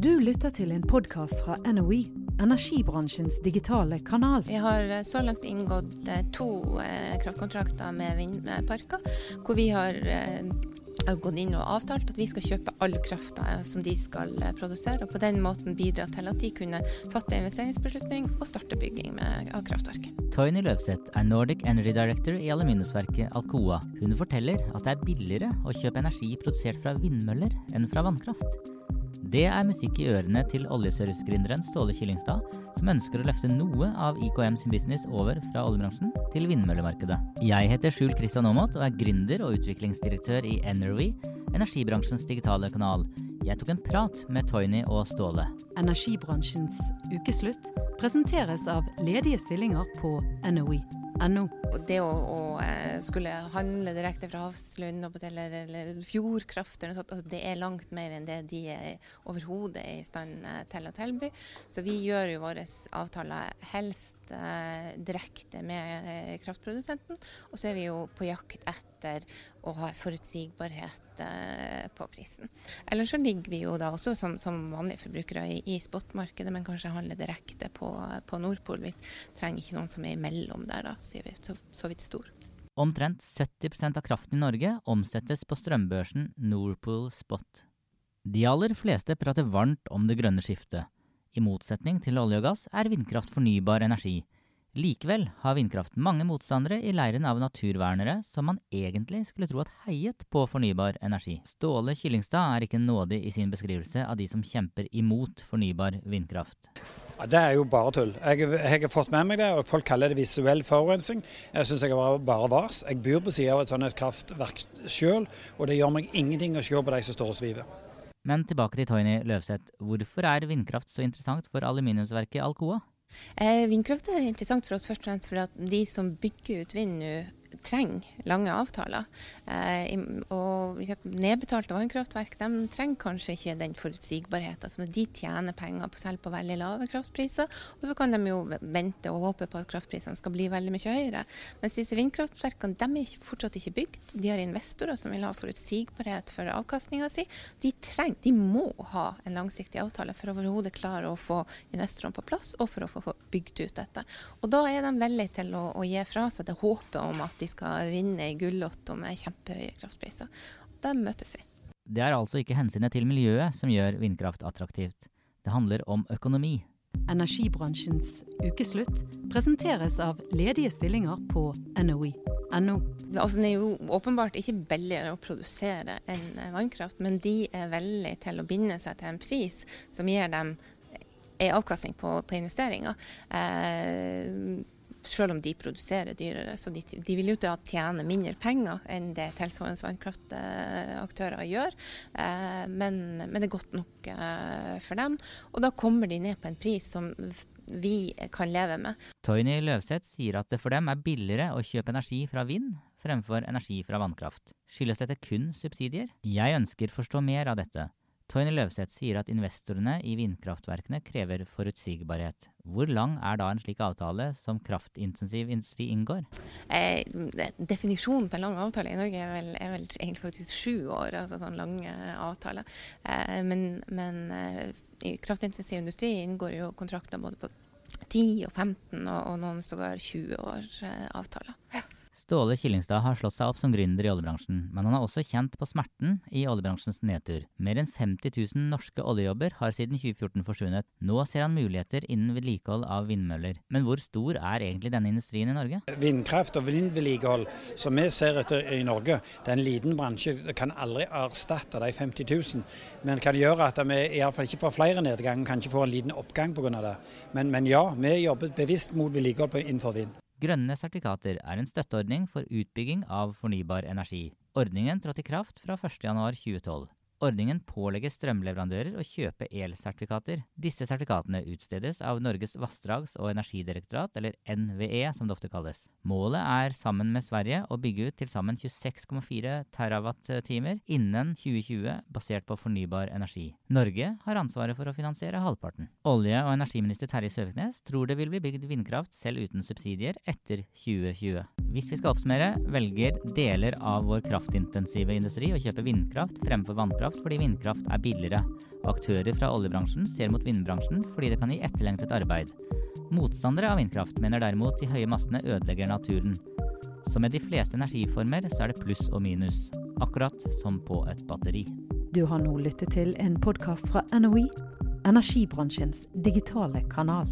Du lytter til en podkast fra NOE, energibransjens digitale kanal. Vi har eh, så langt inngått eh, to eh, kraftkontrakter med vindparker, hvor vi har gått inn og avtalt at vi skal kjøpe all krafta som de skal produsere, og på den måten bidra til at de kunne fatte investeringsbeslutning og starte bygging av kraftverket. Toyny Løvseth er Nordic Energy Director i aluminiumsverket Alcoa. Hun forteller at det er billigere å kjøpe energi produsert fra vindmøller enn fra vannkraft. Det er musikk i ørene til oljeservicegründeren Ståle Kyllingstad, som ønsker å løfte noe av IKM sin business over fra oljebransjen til vindmøllemarkedet. Jeg heter Skjul Kristian Aamodt og er gründer og utviklingsdirektør i Energy, energibransjens digitale kanal. Jeg tok en prat med Toyny og Ståle. Energibransjens ukeslutt presenteres av ledige stillinger på NOE. NO. Det å, å, eh, skulle handle direkte fra Hafslund eller, eller Fjordkraft eller sånt, altså det er langt mer enn det de overhodet er i stand eh, til å tilby. Så vi gjør jo våre avtaler helst eh, direkte med eh, kraftprodusenten. Og så er vi jo på jakt etter å ha forutsigbarhet Eh, på prisen. Eller så ligger vi jo da også som, som vanlige forbrukere i, i spotmarkedet, men kanskje handler direkte på, på Nordpol. Vi trenger ikke noen som er imellom der, da, sier vi så, så vidt stor. Omtrent 70% av kraften i Norge omsettes på strømbørsen Nordpool Spot. De aller fleste prater varmt om det grønne skiftet. I motsetning til olje og gass er vindkraft fornybar energi. Likevel har vindkraft mange motstandere i leiren av naturvernere som man egentlig skulle tro at heiet på fornybar energi. Ståle Kyllingstad er ikke nådig i sin beskrivelse av de som kjemper imot fornybar vindkraft. Det er jo bare tull. Jeg, jeg, har fått med meg det, og folk kaller det visuell forurensning. Jeg syns jeg var bare vars. Jeg bor på sida av et sånt kraftverk sjøl, og det gjør meg ingenting å se på de som står og sviver. Men tilbake til Toyny Løvseth. Hvorfor er vindkraft så interessant for aluminiumsverket Alcoa? Eh, vindkraft er interessant for oss først og fremst fordi de som bygger ut vind nå, trenger lange avtaler. Eh, og Nedbetalte vannkraftverk de trenger kanskje ikke den forutsigbarheten. som De tjener penger på selv på veldig lave kraftpriser, og så kan de jo vente og håpe på at kraftprisene skal bli veldig mye høyere. Mens disse vindkraftverkene de er ikke, fortsatt ikke bygd. De har investorer som vil ha forutsigbarhet for avkastninga si. De, trenger, de må ha en langsiktig avtale for overhodet klare å få investorene på plass, og for å få bygd ut dette. Og Da er de villige til å, å gi fra seg det håpet om at de skal vinne i gullotto med kjempehøye kraftpriser. Der møtes vi. Det er altså ikke hensynet til miljøet som gjør vindkraft attraktivt. Det handler om økonomi. Energibransjens ukeslutt presenteres av ledige stillinger på noe.no. Altså, det er jo åpenbart ikke billigere å produsere enn vannkraft, men de er veldig til å binde seg til en pris som gir dem en avkastning på, på investeringer. Eh, selv om de produserer dyrere. Så de, de vil jo da tjene mindre penger enn det tilsvarende vannkraftaktører gjør. Eh, men, men, det er godt nok eh, for dem. Og da kommer de ned på en pris som vi kan leve med. Toyny Løvseth sier at det for dem er billigere å kjøpe energi fra vind fremfor energi fra vannkraft. Skyldes dette kun subsidier? Jeg ønsker forstå mer av dette. Toyny Løvseth sier at investorene i vindkraftverkene krever forutsigbarhet. Hvor lang er da en slik avtale som kraftintensiv industri inngår? Eh, definisjonen på en lang avtale i Norge er vel, er vel egentlig faktisk sju år, altså sånn lange avtaler. Eh, men, men eh, i kraftintensiv industri inngår jo kontrakter både på 10 og 15 og, og noen sågar 20 års eh, avtaler. Ja. Ståle Kyllingstad har slått seg opp som gründer i oljebransjen, men han har også kjent på smerten i oljebransjens nedtur. Mer enn 50 000 norske oljejobber har siden 2014 forsvunnet. Nå ser han muligheter innen vedlikehold av vindmøller. Men hvor stor er egentlig denne industrien i Norge? Vindkraft og vindvedlikehold, som vi ser etter i Norge, det er en liten bransje. Det kan aldri erstatte de 50 000, men kan gjøre at vi iallfall ikke får flere nedganger, kan ikke få en liten oppgang pga. det. Men, men ja, vi jobber bevisst mot vedlikehold innenfor vind. Grønne sertifikater er en støtteordning for utbygging av fornybar energi. Ordningen trådte i kraft fra 1.1.2012. Ordningen pålegger strømleverandører å kjøpe elsertifikater. Disse sertifikatene utstedes av Norges vassdrags- og energidirektorat, eller NVE som det ofte kalles. Målet er sammen med Sverige å bygge ut til sammen 26,4 TWh innen 2020 basert på fornybar energi. Norge har ansvaret for å finansiere halvparten. Olje- og energiminister Terje Søviknes tror det vil bli bygd vindkraft selv uten subsidier etter 2020. Hvis vi skal oppsummere, velger deler av vår kraftintensive industri å kjøpe vindkraft fremfor vannkraft fordi vindkraft er billigere. Aktører fra oljebransjen ser mot vindbransjen fordi det kan gi etterlengtet arbeid. Motstandere av vindkraft mener derimot de høye massene ødelegger naturen. Så med de fleste energiformer så er det pluss og minus. Akkurat som på et batteri. Du har nå lyttet til en podkast fra NOE, energibransjens digitale kanal.